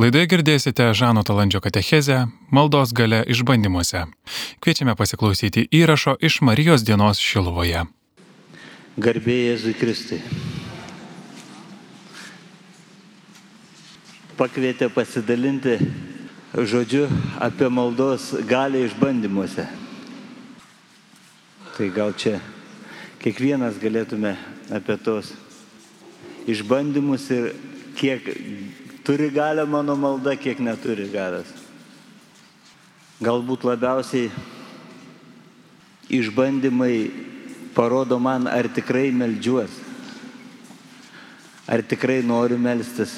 Laidoje girdėsite Žano Talandžio katechezę Maldos gale išbandymuose. Kviečiame pasiklausyti įrašo iš Marijos dienos Šilovoje. Garbėjai Jėzui Kristui. Pakvietė pasidalinti žodžiu apie maldos galę išbandymuose. Tai gal čia kiekvienas galėtume apie tos išbandymus ir kiek turi galę mano malda, kiek neturi galės. Galbūt labiausiai išbandymai parodo man, ar tikrai melžiuos, ar tikrai noriu melstis,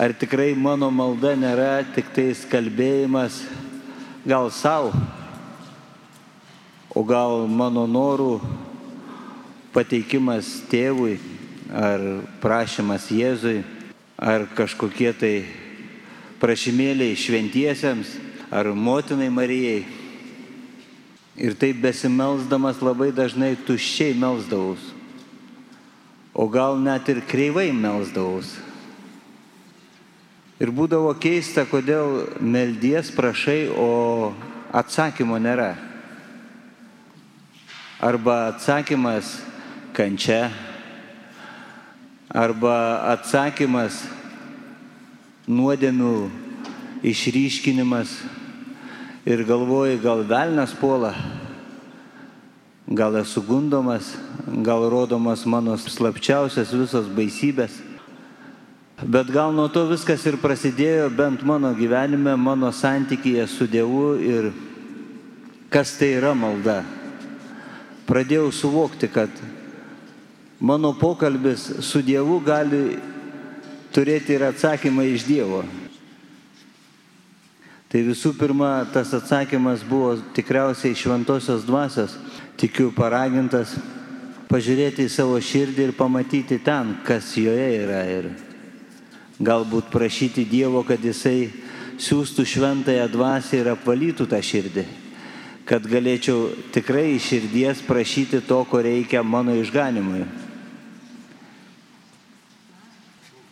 ar tikrai mano malda nėra tik tais kalbėjimas gal savo, o gal mano norų pateikimas tėvui ar prašymas Jėzui ar kažkokie tai prašymėliai šventiesiems, ar motinai Marijai. Ir taip besimelsdamas labai dažnai tuščiai melsdavus, o gal net ir kreivai melsdavus. Ir būdavo keista, kodėl meldies prašai, o atsakymo nėra. Arba atsakymas kančia, arba atsakymas nuodėmių išryškinimas ir galvoji, gal velnas puola, gal esu gundomas, gal rodomas mano slapčiausias visos baisybės. Bet gal nuo to viskas ir prasidėjo bent mano gyvenime, mano santykėje su Dievu ir kas tai yra malda. Pradėjau suvokti, kad mano pokalbis su Dievu gali turėti ir atsakymą iš Dievo. Tai visų pirma, tas atsakymas buvo tikriausiai šventosios dvasios, tikiu paragintas pažiūrėti į savo širdį ir pamatyti ten, kas joje yra. Ir galbūt prašyti Dievo, kad Jisai siūstų šventąją dvasę ir apvalytų tą širdį, kad galėčiau tikrai iš širdies prašyti to, ko reikia mano išganimui.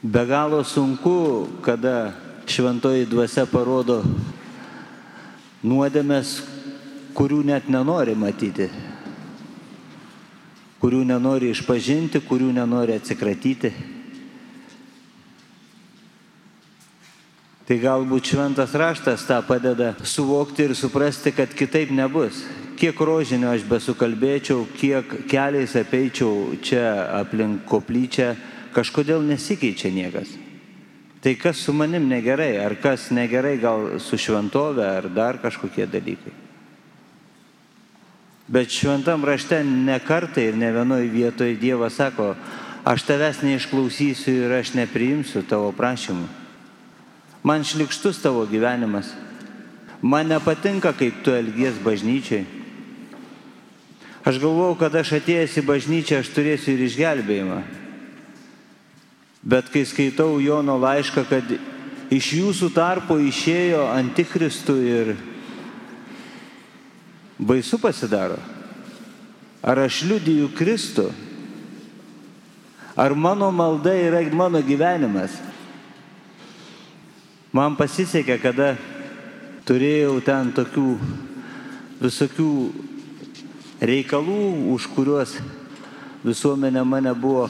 Be galo sunku, kada šventoji dvasia parodo nuodėmės, kurių net nenori matyti, kurių nenori išpažinti, kurių nenori atsikratyti. Tai galbūt šventas raštas tą padeda suvokti ir suprasti, kad kitaip nebus. Kiek rožinio aš besukalbėčiau, kiek keliais apeičiau čia aplink koplyčią, kažkodėl nesikeičia niekas. Tai kas su manim negerai, ar kas negerai gal su šventove, ar dar kažkokie dalykai. Bet šventam rašte ne kartą ir ne vienoje vietoje Dievas sako, aš tavęs neišklausysiu ir aš nepriimsiu tavo prašymų. Man šlikštus tavo gyvenimas. Man nepatinka, kaip tu elgies bažnyčiai. Aš galvau, kad aš atėjęs į bažnyčią, aš turėsiu ir išgelbėjimą. Bet kai skaitau Jono laišką, kad iš jūsų tarpo išėjo antikristų ir baisu pasidaro. Ar aš liudiju Kristų? Ar mano malda yra mano gyvenimas? Man pasisekė, kada turėjau ten tokių visokių reikalų, už kuriuos visuomenė mane buvo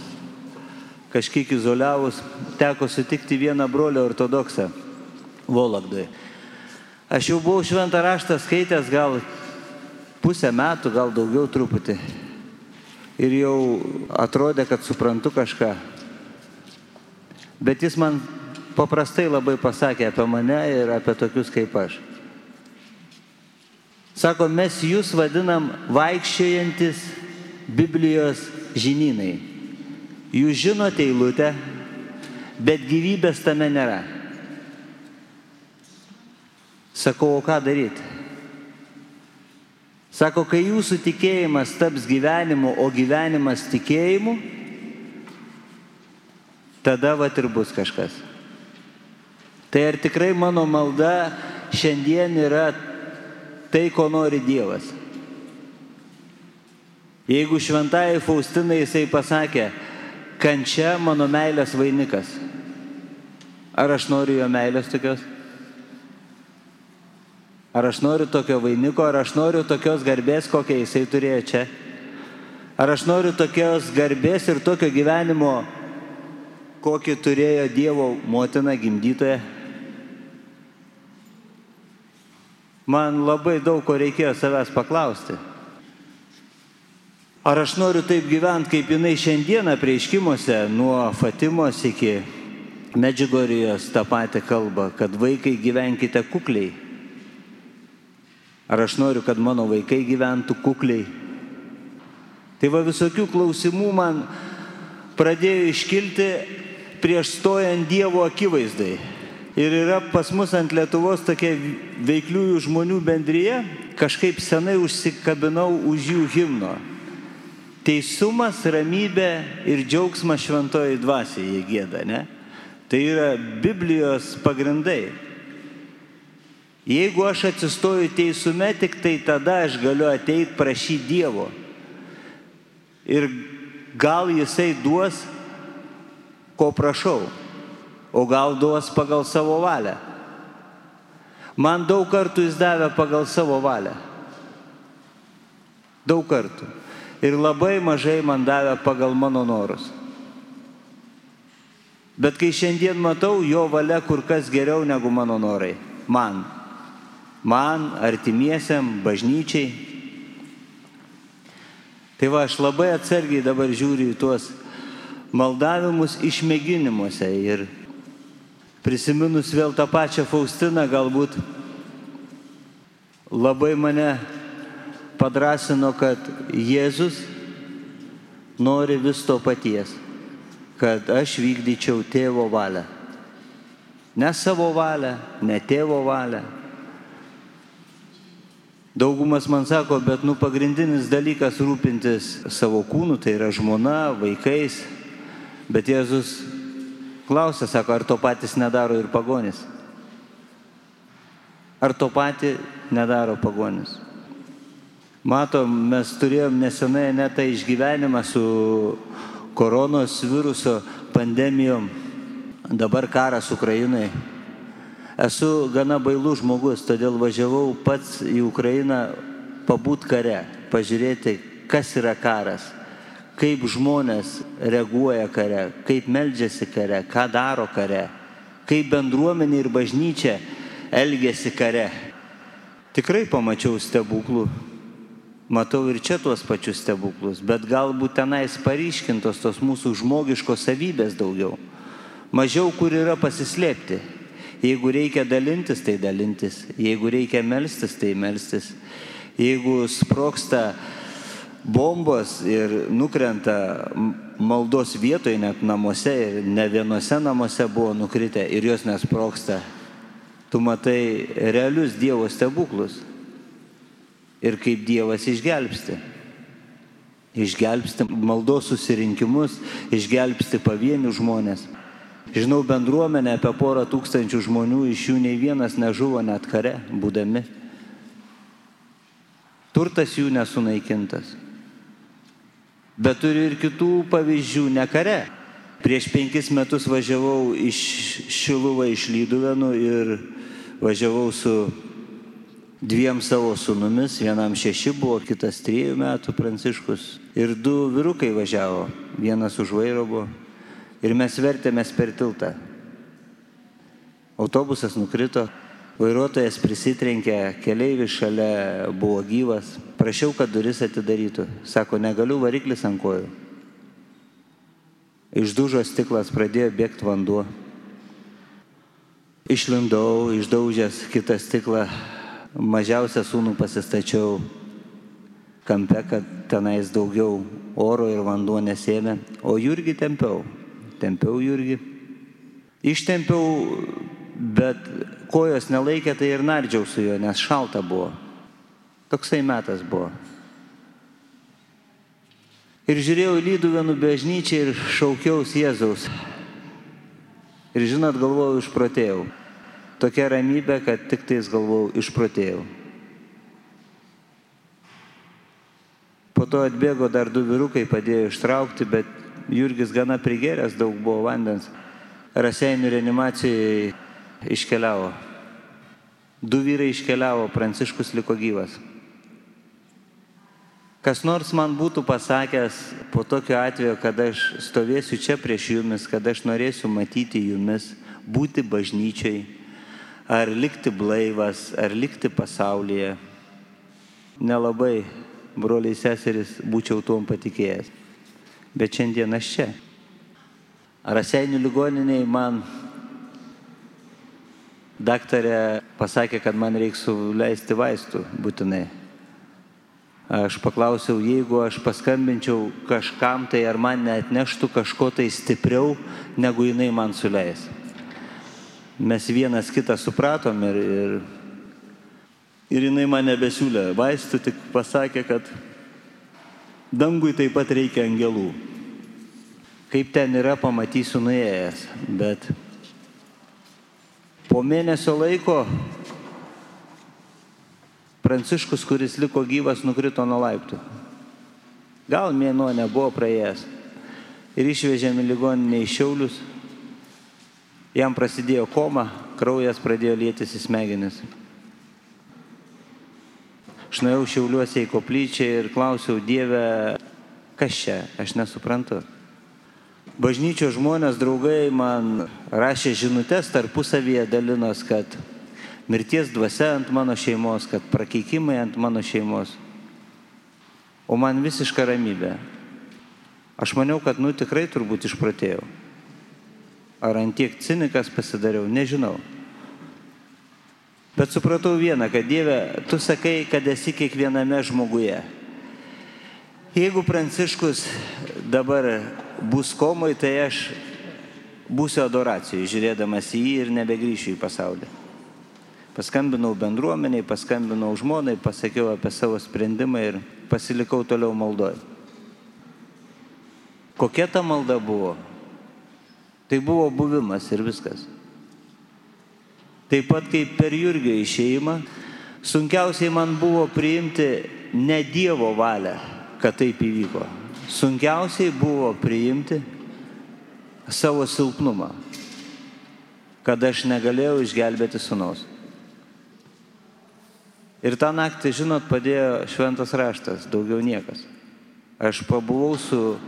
kažkiek izoliavus, teko sutikti vieną brolį ortodoksą Vologdoje. Aš jau buvau šventą raštą skaitęs gal pusę metų, gal daugiau truputį. Ir jau atrodė, kad suprantu kažką. Bet jis man paprastai labai pasakė apie mane ir apie tokius kaip aš. Sako, mes jūs vadinam vaikščiojantis Biblijos žinynai. Jūs žinote eilutę, bet gyvybės tame nėra. Sakau, o ką daryti? Sako, kai jūsų tikėjimas taps gyvenimu, o gyvenimas tikėjimu, tada va ir bus kažkas. Tai ar tikrai mano malda šiandien yra tai, ko nori Dievas? Jeigu šventai Faustinai jisai pasakė, kančia mano meilės vainikas. Ar aš noriu jo meilės tokios? Ar aš noriu tokio vainiko, ar aš noriu tokios garbės, kokią jisai turėjo čia? Ar aš noriu tokios garbės ir tokio gyvenimo, kokį turėjo Dievo motina gimdytoja? Man labai daug ko reikėjo savęs paklausti. Ar aš noriu taip gyventi, kaip jinai šiandieną prieiškimuose, nuo Fatimos iki Medžigorijos tą patį kalbą, kad vaikai gyvenkite kukliai. Ar aš noriu, kad mano vaikai gyventų kukliai? Tai va visokių klausimų man pradėjo iškilti prieš stojant Dievo akivaizdai. Ir yra pas mus ant Lietuvos tokia veikliųjų žmonių bendryje, kažkaip senai užsikabinau už jų himno. Teisumas, ramybė ir džiaugsmas šventoji dvasiai jie gėda, ne? Tai yra Biblijos pagrindai. Jeigu aš atsistoju teisume, tik tai tada aš galiu ateiti prašyti Dievo. Ir gal jisai duos, ko prašau, o gal duos pagal savo valią. Man daug kartų jis davė pagal savo valią. Daug kartų. Ir labai mažai man davė pagal mano norus. Bet kai šiandien matau, jo valia kur kas geriau negu mano norai. Man. Man, artimiesiam, bažnyčiai. Tai va, aš labai atsargiai dabar žiūriu į tuos maldavimus išmėginimuose ir prisiminus vėl tą pačią Faustiną galbūt labai mane padrasino, kad Jėzus nori vis to paties kad aš vykdyčiau tėvo valią. Ne savo valią, ne tėvo valią. Daugumas man sako, bet nu pagrindinis dalykas rūpintis savo kūnu, tai yra žmona, vaikais. Bet Jėzus klausia, sako, ar to patys nedaro ir pagonis? Ar to patį nedaro pagonis? Matom, mes turėjom nesenai netą išgyvenimą su koronos viruso pandemijom, dabar karas Ukrainai. Esu gana bailų žmogus, todėl važiavau pats į Ukrainą pabūt kare, pažiūrėti, kas yra karas, kaip žmonės reaguoja kare, kaip meldžiasi kare, ką daro kare, kaip bendruomenė ir bažnyčia elgesi kare. Tikrai pamačiau stebuklų Matau ir čia tuos pačius stebuklus, bet galbūt tenais paryškintos tos mūsų žmogiškos savybės daugiau. Mažiau kur yra pasislėpti. Jeigu reikia dalintis, tai dalintis. Jeigu reikia melstis, tai melstis. Jeigu sproksta bombos ir nukrenta maldos vietoje, net namuose ir ne vienose namuose buvo nukritę ir jos nesproksta, tu matai realius Dievo stebuklus ir kaip Dievas išgelbsti. Išgelbsti maldos susirinkimus, išgelbsti pavienių žmonės. Žinau bendruomenę apie porą tūkstančių žmonių, iš jų nei vienas nežuvo net kare, būdami. Turtas jų nesunaikintas. Bet turiu ir kitų pavyzdžių ne kare. Prieš penkis metus važiavau iš Šiluvą iš Lyduvenų ir važiavau su dviem savo sunumis, vienam šeši buvo, kitas trijų metų pranciškus. Ir du vyrukai važiavo, vienas už vairo buvo. Ir mes vertėmės per tiltą. Autobusas nukrito, vairuotojas prisitrenkė, keleivis šalia buvo gyvas. Prašiau, kad duris atidarytų. Sako, negaliu variklis ant kojų. Išdužo stiklas, pradėjo bėgti vanduo. Išlindau, išdaužęs kitą stiklą, mažiausią sūnų pasistačiau kampe, kad tenais daugiau oro ir vanduo nesėmė, o Jurgi tempiau. Tempiau Jurgi. Ištempiau, bet kojos nelaikė, tai ir nardžiau su juo, nes šalta buvo. Toksai metas buvo. Ir žiūrėjau lyduvenų bežnyčią ir šaukiaus Jėzaus. Ir žinot, galvojau, išprotėjau tokia ramybė, kad tik tais galvau, išprotėjau. Po to atbėgo dar du vyrukai, padėjo ištraukti, bet Jurgis gana prigeręs, daug buvo vandens. Raseinių reanimacijoje iškeliavo. Du vyrai iškeliavo, Pranciškus liko gyvas. Kas nors man būtų pasakęs po tokio atveju, kad aš stovėsiu čia prieš jumis, kad aš norėsiu matyti jumis, būti bažnyčiai, ar likti blaivas, ar likti pasaulyje, nelabai, broliai seseris, būčiau tuom patikėjęs. Bet šiandien aš čia. Raseinių ligoniniai man daktarė pasakė, kad man reikia suleisti vaistų būtinai. Aš paklausiau, jeigu aš paskambinčiau kažkam, tai ar man neatneštų kažko tai stipriau, negu jinai man suleis. Mes vienas kitą supratom ir, ir, ir jinai man nebesiūlė vaistų, tik pasakė, kad dangui taip pat reikia angelų. Kaip ten yra, pamatysiu nuėjęs, bet po mėnesio laiko Pranciškus, kuris liko gyvas, nukrito nuo laiptų. Gal mėnuo nebuvo praėjęs. Ir išvežėme ligoninę į Šiaulius. Jam prasidėjo koma, kraujas pradėjo lėtis į smegenis. Aš nuėjau Šiauliuose į koplyčią ir klausiau Dievę, kas čia, aš nesuprantu. Bažnyčio žmonės, draugai man rašė žinutės tarpusavyje dalinos, kad mirties dvasia ant mano šeimos, kad prakeikimai ant mano šeimos. O man visiška ramybė. Aš maniau, kad nu tikrai turbūt išpratėjau. Ar antiek cinikas pasidariau, nežinau. Bet supratau vieną, kad Dieve, tu sakai, kad esi kiekviename žmoguje. Jeigu Pranciškus dabar bus komoj, tai aš būsiu adoracijai, žiūrėdamas į jį ir nebegrįšiu į pasaulį. Paskambinau bendruomeniai, paskambinau žmonai, pasakiau apie savo sprendimą ir pasilikau toliau maldoj. Kokia ta malda buvo? Tai buvo buvimas ir viskas. Taip pat kaip per Jurgio išeimą, sunkiausiai man buvo priimti ne Dievo valią, kad taip įvyko. Sunkiausiai buvo priimti savo silpnumą, kad aš negalėjau išgelbėti sunaus. Ir tą naktį, žinot, padėjo šventas raštas, daugiau niekas. Aš pabuvau su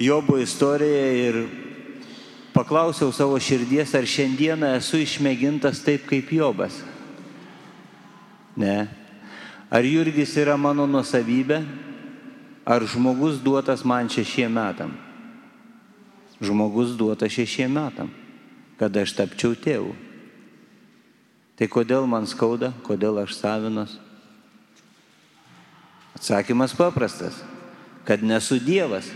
Jobo istorija ir paklausiau savo širdies, ar šiandieną esu išmėgintas taip kaip Jobas. Ne. Ar Jurgis yra mano nusavybė, ar žmogus duotas man šešiem metam? Žmogus duotas šešiem metam, kad aš tapčiau tėvu. Tai kodėl man skauda, kodėl aš savinos? Atsakymas paprastas, kad nesu Dievas.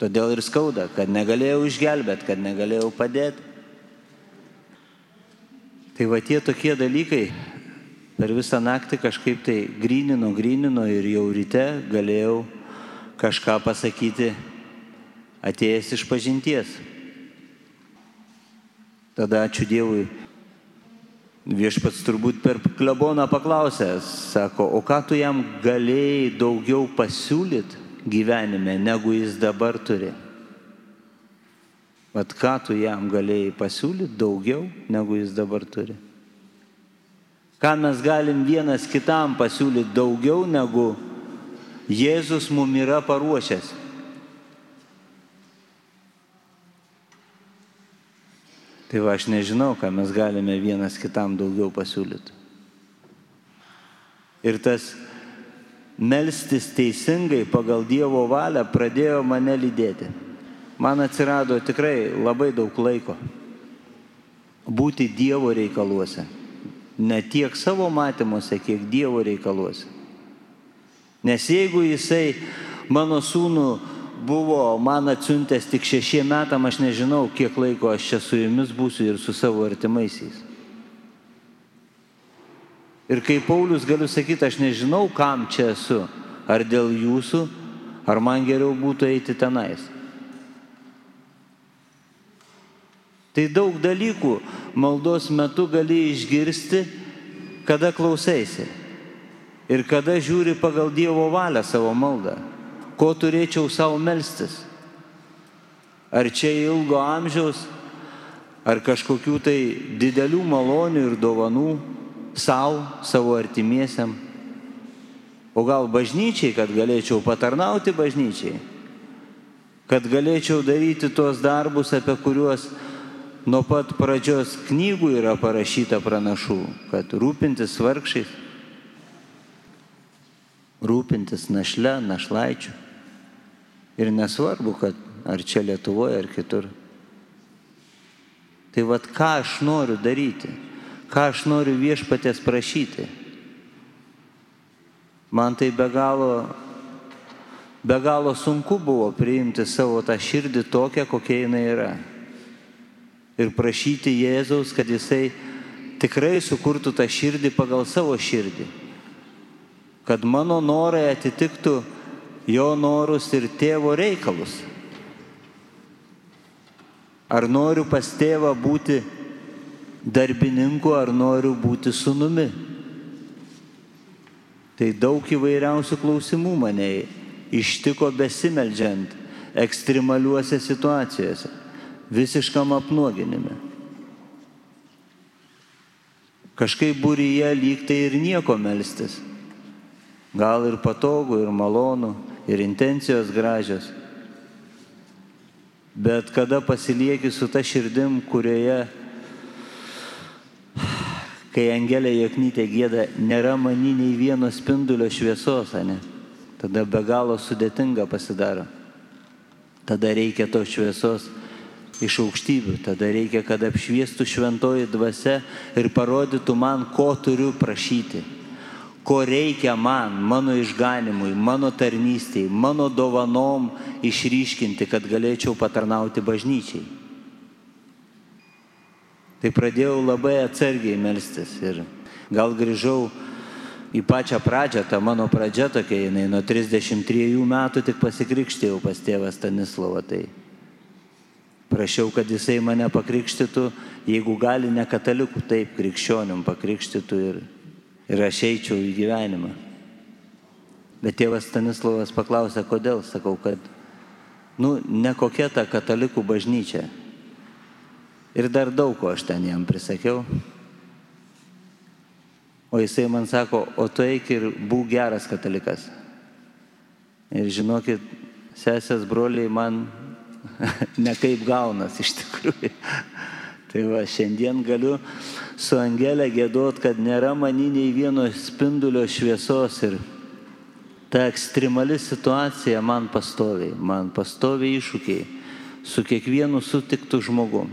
Todėl ir skauda, kad negalėjau išgelbėti, kad negalėjau padėti. Tai va tie tokie dalykai per visą naktį kažkaip tai grynino, grynino ir jau ryte galėjau kažką pasakyti atėjęs iš pažinties. Tada ačiū Dievui Viešpats turbūt per kleboną paklausęs, sako, o ką tu jam galėjai daugiau pasiūlyti gyvenime, negu jis dabar turi? Vat ką tu jam galėjai pasiūlyti daugiau, negu jis dabar turi? Ką mes galim vienas kitam pasiūlyti daugiau, negu Jėzus mum yra paruošęs? Tai va, aš nežinau, ką mes galime vienas kitam daugiau pasiūlyti. Ir tas melstis teisingai pagal Dievo valią pradėjo mane lydėti. Man atsirado tikrai labai daug laiko būti Dievo reikaluose. Ne tiek savo matymuose, kiek Dievo reikaluose. Nes jeigu jisai mano sūnų buvo man atsiuntęs tik šešiem metam, aš nežinau, kiek laiko aš čia su jumis būsiu ir su savo artimaisiais. Ir kaip Paulius galiu sakyti, aš nežinau, kam čia esu. Ar dėl jūsų, ar man geriau būtų eiti tenais. Tai daug dalykų maldos metu gali išgirsti, kada klausaisi. Ir kada žiūri pagal Dievo valią savo maldą ko turėčiau savo melstis. Ar čia ilgo amžiaus, ar kažkokių tai didelių malonių ir dovanų savo, savo artimiesiam. O gal bažnyčiai, kad galėčiau patarnauti bažnyčiai, kad galėčiau daryti tuos darbus, apie kuriuos nuo pat pradžios knygų yra parašyta pranašų, kad rūpintis vargšiais, rūpintis našle, našlaičiu. Ir nesvarbu, kad ar čia Lietuvoje, ar kitur. Tai vad ką aš noriu daryti, ką aš noriu viešpatės prašyti. Man tai be galo, be galo sunku buvo priimti savo tą širdį tokią, kokia jinai yra. Ir prašyti Jėzaus, kad jisai tikrai sukurtų tą širdį pagal savo širdį. Kad mano norai atitiktų jo norus ir tėvo reikalus. Ar noriu pas tėvą būti darbininku, ar noriu būti sunumi. Tai daug įvairiausių klausimų mane ištiko besimeldžiant ekstremaliuose situacijose, visiškam apnuoginime. Kažkaip būryje lygtai ir nieko melstis. Gal ir patogu, ir malonu, ir intencijos gražios. Bet kada pasilieki su ta širdim, kurioje, kai Angelė Joknytė gėda, nėra mani nei vieno spindulio šviesos, ne? tada be galo sudėtinga pasidaro. Tada reikia tos šviesos iš aukštybių, tada reikia, kad apšviestų šventoji dvasia ir parodytų man, ko turiu prašyti ko reikia man, mano išganimui, mano tarnystėj, mano dovanom išryškinti, kad galėčiau patarnauti bažnyčiai. Tai pradėjau labai atsargiai melstis ir gal grįžau į pačią pradžią, ta mano pradžia tokia, jinai nuo 33 metų tik pasikrikštėjau pas tėvą Stanislavą. Tai prašiau, kad jisai mane pakrikštytų, jeigu gali ne katalikų, taip krikščionim pakrikštytų ir ir aš eičiau į gyvenimą. Bet tėvas Stanislavas paklausė, kodėl, sakau, kad, nu, ne kokia ta katalikų bažnyčia. Ir dar daug ko aš ten jam prisakiau. O jisai man sako, o tu eik ir būk geras katalikas. Ir žinokit, sesės broliai man nekaip gaunas iš tikrųjų. tai va, šiandien galiu su Angelė gėdot, kad nėra mani nei vieno spindulio šviesos ir ta ekstremali situacija man pastoviai, man pastoviai iššūkiai su kiekvienu sutiktų žmogum.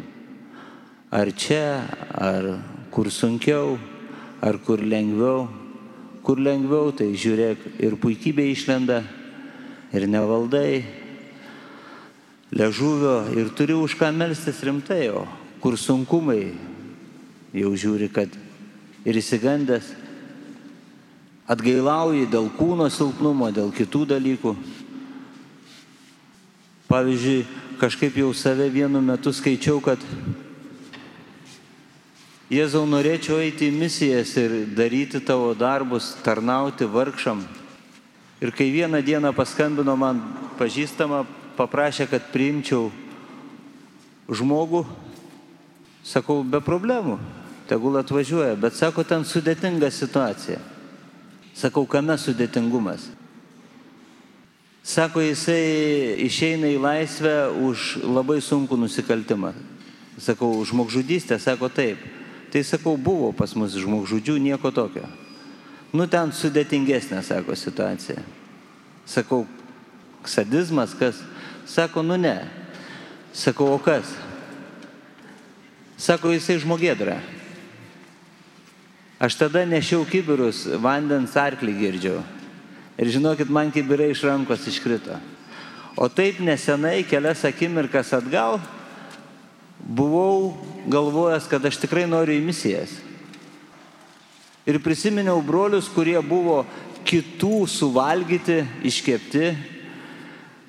Ar čia, ar kur sunkiau, ar kur lengviau. Kur lengviau, tai žiūrėk, ir puikybė išlenda, ir nevaldai, ležuvio, ir turi už ką melstis rimtai, o kur sunkumai, jau žiūri, kad ir įsigandęs, atgailauji dėl kūno silpnumo, dėl kitų dalykų. Pavyzdžiui, kažkaip jau save vienu metu skaičiau, kad Jėzau norėčiau eiti į misijas ir daryti tavo darbus, tarnauti vargšam. Ir kai vieną dieną paskambino man pažįstama, paprašė, kad priimčiau žmogų, sakau, be problemų tegul atvažiuoja, bet sako, ten sudėtinga situacija. Sakau, kame sudėtingumas? Sako, jisai išeina į laisvę už labai sunku nusikaltimą. Sakau, žmogžudystė, sako taip. Tai sakau, buvo pas mus žmogžudžių, nieko tokio. Nu ten sudėtingesnė, sako, situacija. Sakau, sadizmas, kas? Sako, nu ne. Sakau, o kas? Sako, jisai žmogėdra. Aš tada nešiau kibirus, vandens arklį girdžiau. Ir žinokit, man kibirai iš rankos iškrito. O taip nesenai, kelias akimirkas atgal, buvau galvojęs, kad aš tikrai noriu į misijas. Ir prisiminiau brolius, kurie buvo kitų suvalgyti, iškepti,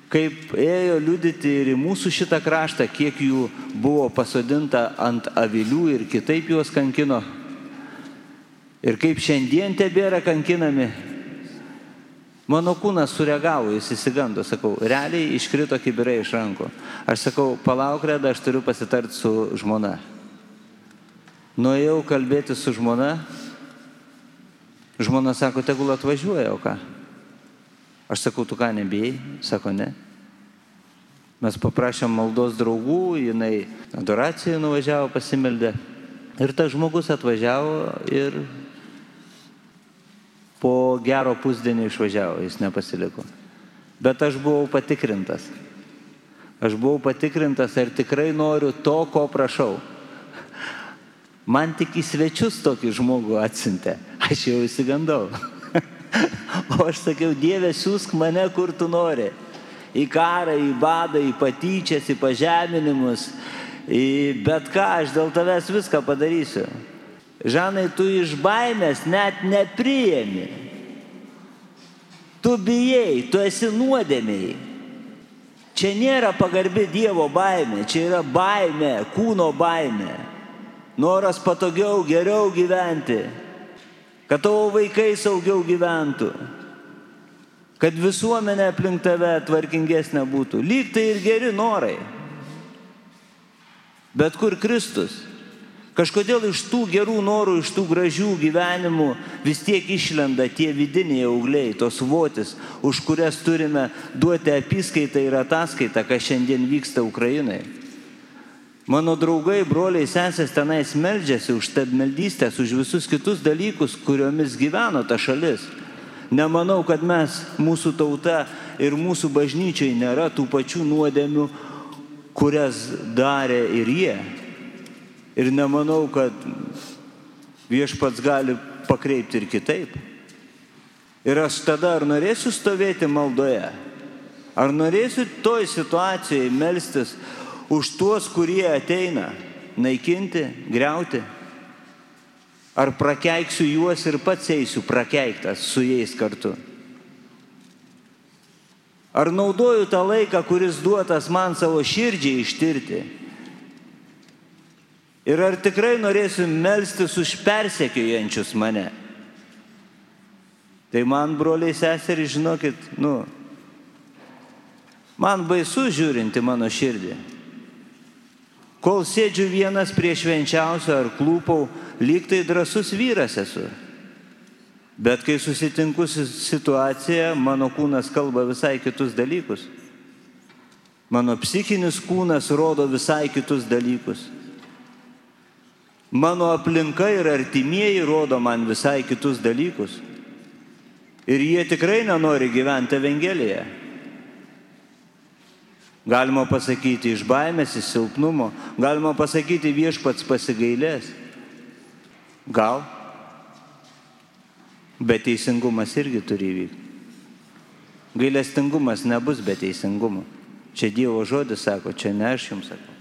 kaip ėjo liudyti ir į mūsų šitą kraštą, kiek jų buvo pasodinta ant avilių ir kitaip juos kankino. Ir kaip šiandien tebėra kankinami. Mano kūnas sureagavo, jis įsigando, sakau, realiai iškrito kibirai iš rankų. Aš sakau, palauk, reda, aš turiu pasitarti su žmona. Nuėjau kalbėti su žmona. Žmona sako, tegul atvažiuoja, o ką? Aš sakau, tu ką nebijai? Sako, ne. Mes paprašėm maldos draugų, jinai adoracijai nuvažiavo, pasimeldė. Ir tas žmogus atvažiavo ir po gero pusdienio išvažiavo, jis nepasiliko. Bet aš buvau patikrintas. Aš buvau patikrintas, ar tikrai noriu to, ko prašau. Man tik į svečius tokį žmogų atsintė. Aš jau įsigandau. o aš sakiau, Dieve, siūsk mane, kur tu nori. Į karą, į badą, į patyčias, į pažeminimus, į bet ką, aš dėl tavęs viską padarysiu. Žanai, tu iš baimės net nepriemi. Tu bijai, tu esi nuodėmiai. Čia nėra pagarbi Dievo baimė, čia yra baimė, kūno baimė. Noras patogiau, geriau gyventi, kad tavo vaikai saugiau gyventų, kad visuomenė aplink tave tvarkingesnė būtų. Lyg tai ir geri norai. Bet kur Kristus? Kažkodėl iš tų gerų norų, iš tų gražių gyvenimų vis tiek išlenda tie vidiniai augliai, tos votis, už kurias turime duoti apiskaitą ir ataskaitą, kas šiandien vyksta Ukrainai. Mano draugai, broliai, sesės tenais meldžiasi už stabmeldystės, už visus kitus dalykus, kuriomis gyveno ta šalis. Nemanau, kad mes, mūsų tauta ir mūsų bažnyčiai nėra tų pačių nuodėmių, kurias darė ir jie. Ir nemanau, kad viešpats gali pakreipti ir kitaip. Ir aš tada ar norėsiu stovėti maldoje, ar norėsiu toj situacijai melstis už tuos, kurie ateina naikinti, greuti, ar prakeiksiu juos ir pats eisiu prakeiktas su jais kartu. Ar naudoju tą laiką, kuris duotas man savo širdžiai ištirti Ir ar tikrai norėsiu melstis už persekiojančius mane? Tai man, broliai seseriai, žinokit, nu, man baisu žiūrinti mano širdį. Kol sėdžiu vienas prie švenčiausio ar klūpau, lyg tai drasus vyras esu. Bet kai susitinku su situacija, mano kūnas kalba visai kitus dalykus. Mano psichinis kūnas rodo visai kitus dalykus. Mano aplinka ir artimieji rodo man visai kitus dalykus. Ir jie tikrai nenori gyventi Evangeliją. Galima pasakyti iš baimės, iš silpnumo, galima pasakyti viešpats pasigailės. Gal. Bet teisingumas irgi turi įvykti. Gailestingumas nebus be teisingumo. Čia Dievo žodis sako, čia ne aš jums sakau.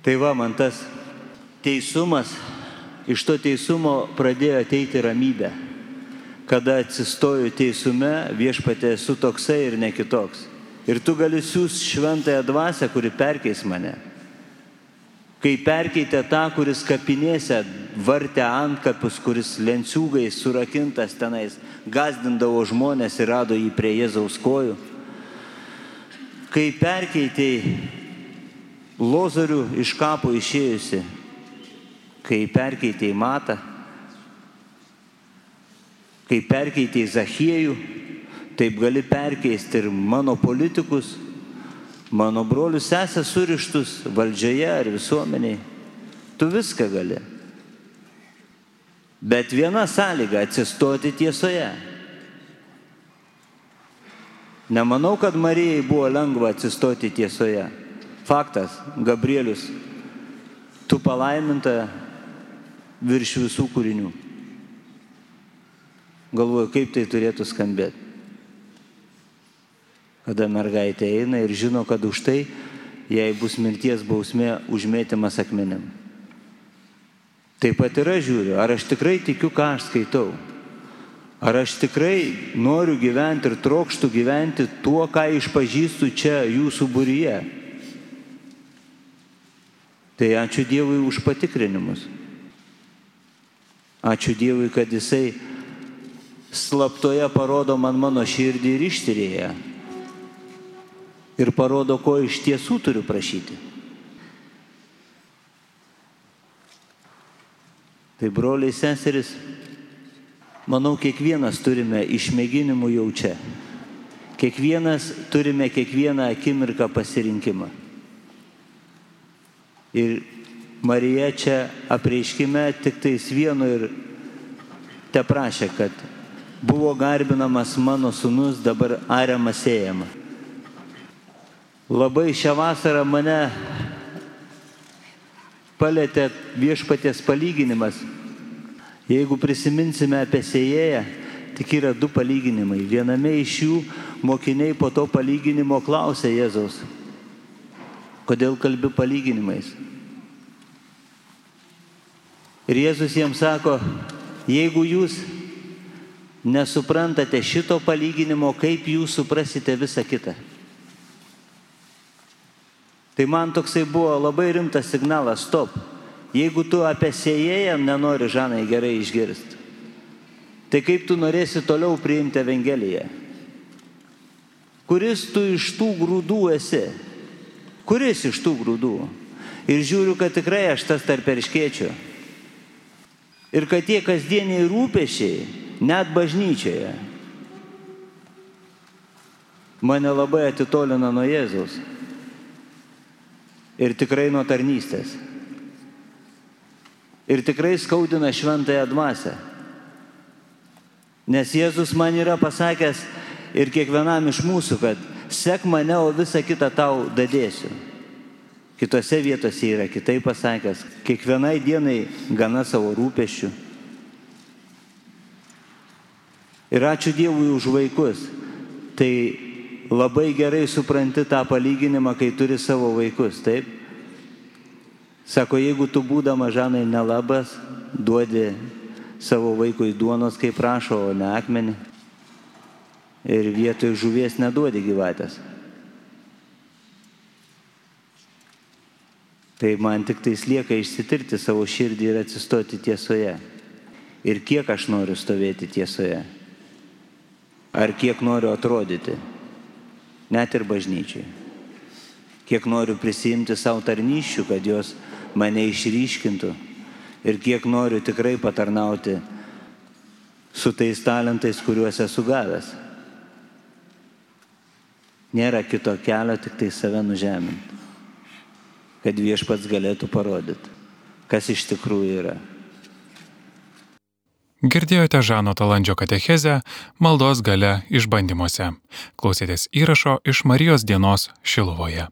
Tai va, man tas teisumas, iš to teisumo pradėjo ateiti ramybė. Kada atsistoju teisume, viešpatė esu toksai ir ne kitoks. Ir tu gali siūs šventąją dvasę, kuri perkeis mane. Kai perkeitė tą, kuris kapinėse vartė antkapius, kuris lenciūgai surakintas tenais, gazdindavo žmonės ir rado jį prie Jėzaus kojų. Kai perkeitė Lozorių iš kapo išėjusi, kai perkeitė į matą, kai perkeitė į Zachiejų, taip gali perkeisti ir mano politikus, mano brolius sesę surištus valdžioje ar visuomeniai. Tu viską gali. Bet viena sąlyga - atsistoti tiesoje. Nemanau, kad Marijai buvo lengva atsistoti tiesoje. Faktas, Gabrielius, tu palaiminta virš visų kūrinių. Galvoju, kaip tai turėtų skambėti. Kada mergaitė eina ir žino, kad už tai jai bus mirties bausmė užmėtymas akmenim. Taip pat ir aš žiūriu, ar aš tikrai tikiu, ką aš skaitau. Ar aš tikrai noriu gyventi ir trokštų gyventi tuo, ką išpažįstu čia jūsų būryje. Tai ačiū Dievui už patikrinimus. Ačiū Dievui, kad Jisai slaptoje parodo man mano širdį ir ištyrėja. Ir parodo, ko iš tiesų turiu prašyti. Tai broliai seseris, manau, kiekvienas turime išmėginimų jau čia. Kiekvienas turime kiekvieną akimirką pasirinkimą. Ir Marija čia apreiškime tik tais vienu ir te prašė, kad buvo garbinamas mano sunus, dabar ariamas ėjama. Labai šią vasarą mane palėtė viešpaties palyginimas. Jeigu prisiminsime apie sėjėją, tik yra du palyginimai. Viename iš jų mokiniai po to palyginimo klausė Jėzaus, kodėl kalbi palyginimais. Ir Jėzus jiems sako, jeigu jūs nesuprantate šito palyginimo, kaip jūs suprasite visą kitą. Tai man toksai buvo labai rimtas signalas, stop. Jeigu tu apie sėjėją nenori žanai gerai išgirsti, tai kaip tu norėsi toliau priimti Evangeliją? Kuris tu iš tų grūdų esi? Kuris iš tų grūdų? Ir žiūriu, kad tikrai aš tas tarp erškiečių. Ir kad tie kasdieniai rūpešiai, net bažnyčioje, mane labai atitolina nuo Jėzaus. Ir tikrai nuo tarnystės. Ir tikrai skaudina šventąją dvasę. Nes Jėzus man yra pasakęs ir kiekvienam iš mūsų, kad sek mane, o visą kitą tau dadėsiu. Kitose vietose yra kitaip pasakęs, kiekvienai dienai gana savo rūpešių. Ir ačiū Dievui už vaikus. Tai labai gerai supranti tą palyginimą, kai turi savo vaikus, taip? Sako, jeigu tu būdama žanai nelabas, duodi savo vaikui duonos, kaip prašo, o ne akmenį. Ir vietoj žuvies neduodi gyvatės. Tai man tik tais lieka išsitirti savo širdį ir atsistoti tiesoje. Ir kiek aš noriu stovėti tiesoje. Ar kiek noriu atrodyti. Net ir bažnyčiai. Kiek noriu prisijimti savo tarnyščių, kad jos mane išryškintų. Ir kiek noriu tikrai patarnauti su tais talentais, kuriuos esu gavęs. Nėra kito kelio, tik tai save nužeminti kad viešpats galėtų parodyti, kas iš tikrųjų yra. Girdėjote Žano Talandžio katechezę maldos gale išbandymuose. Klausėtės įrašo iš Marijos dienos Šiluvoje.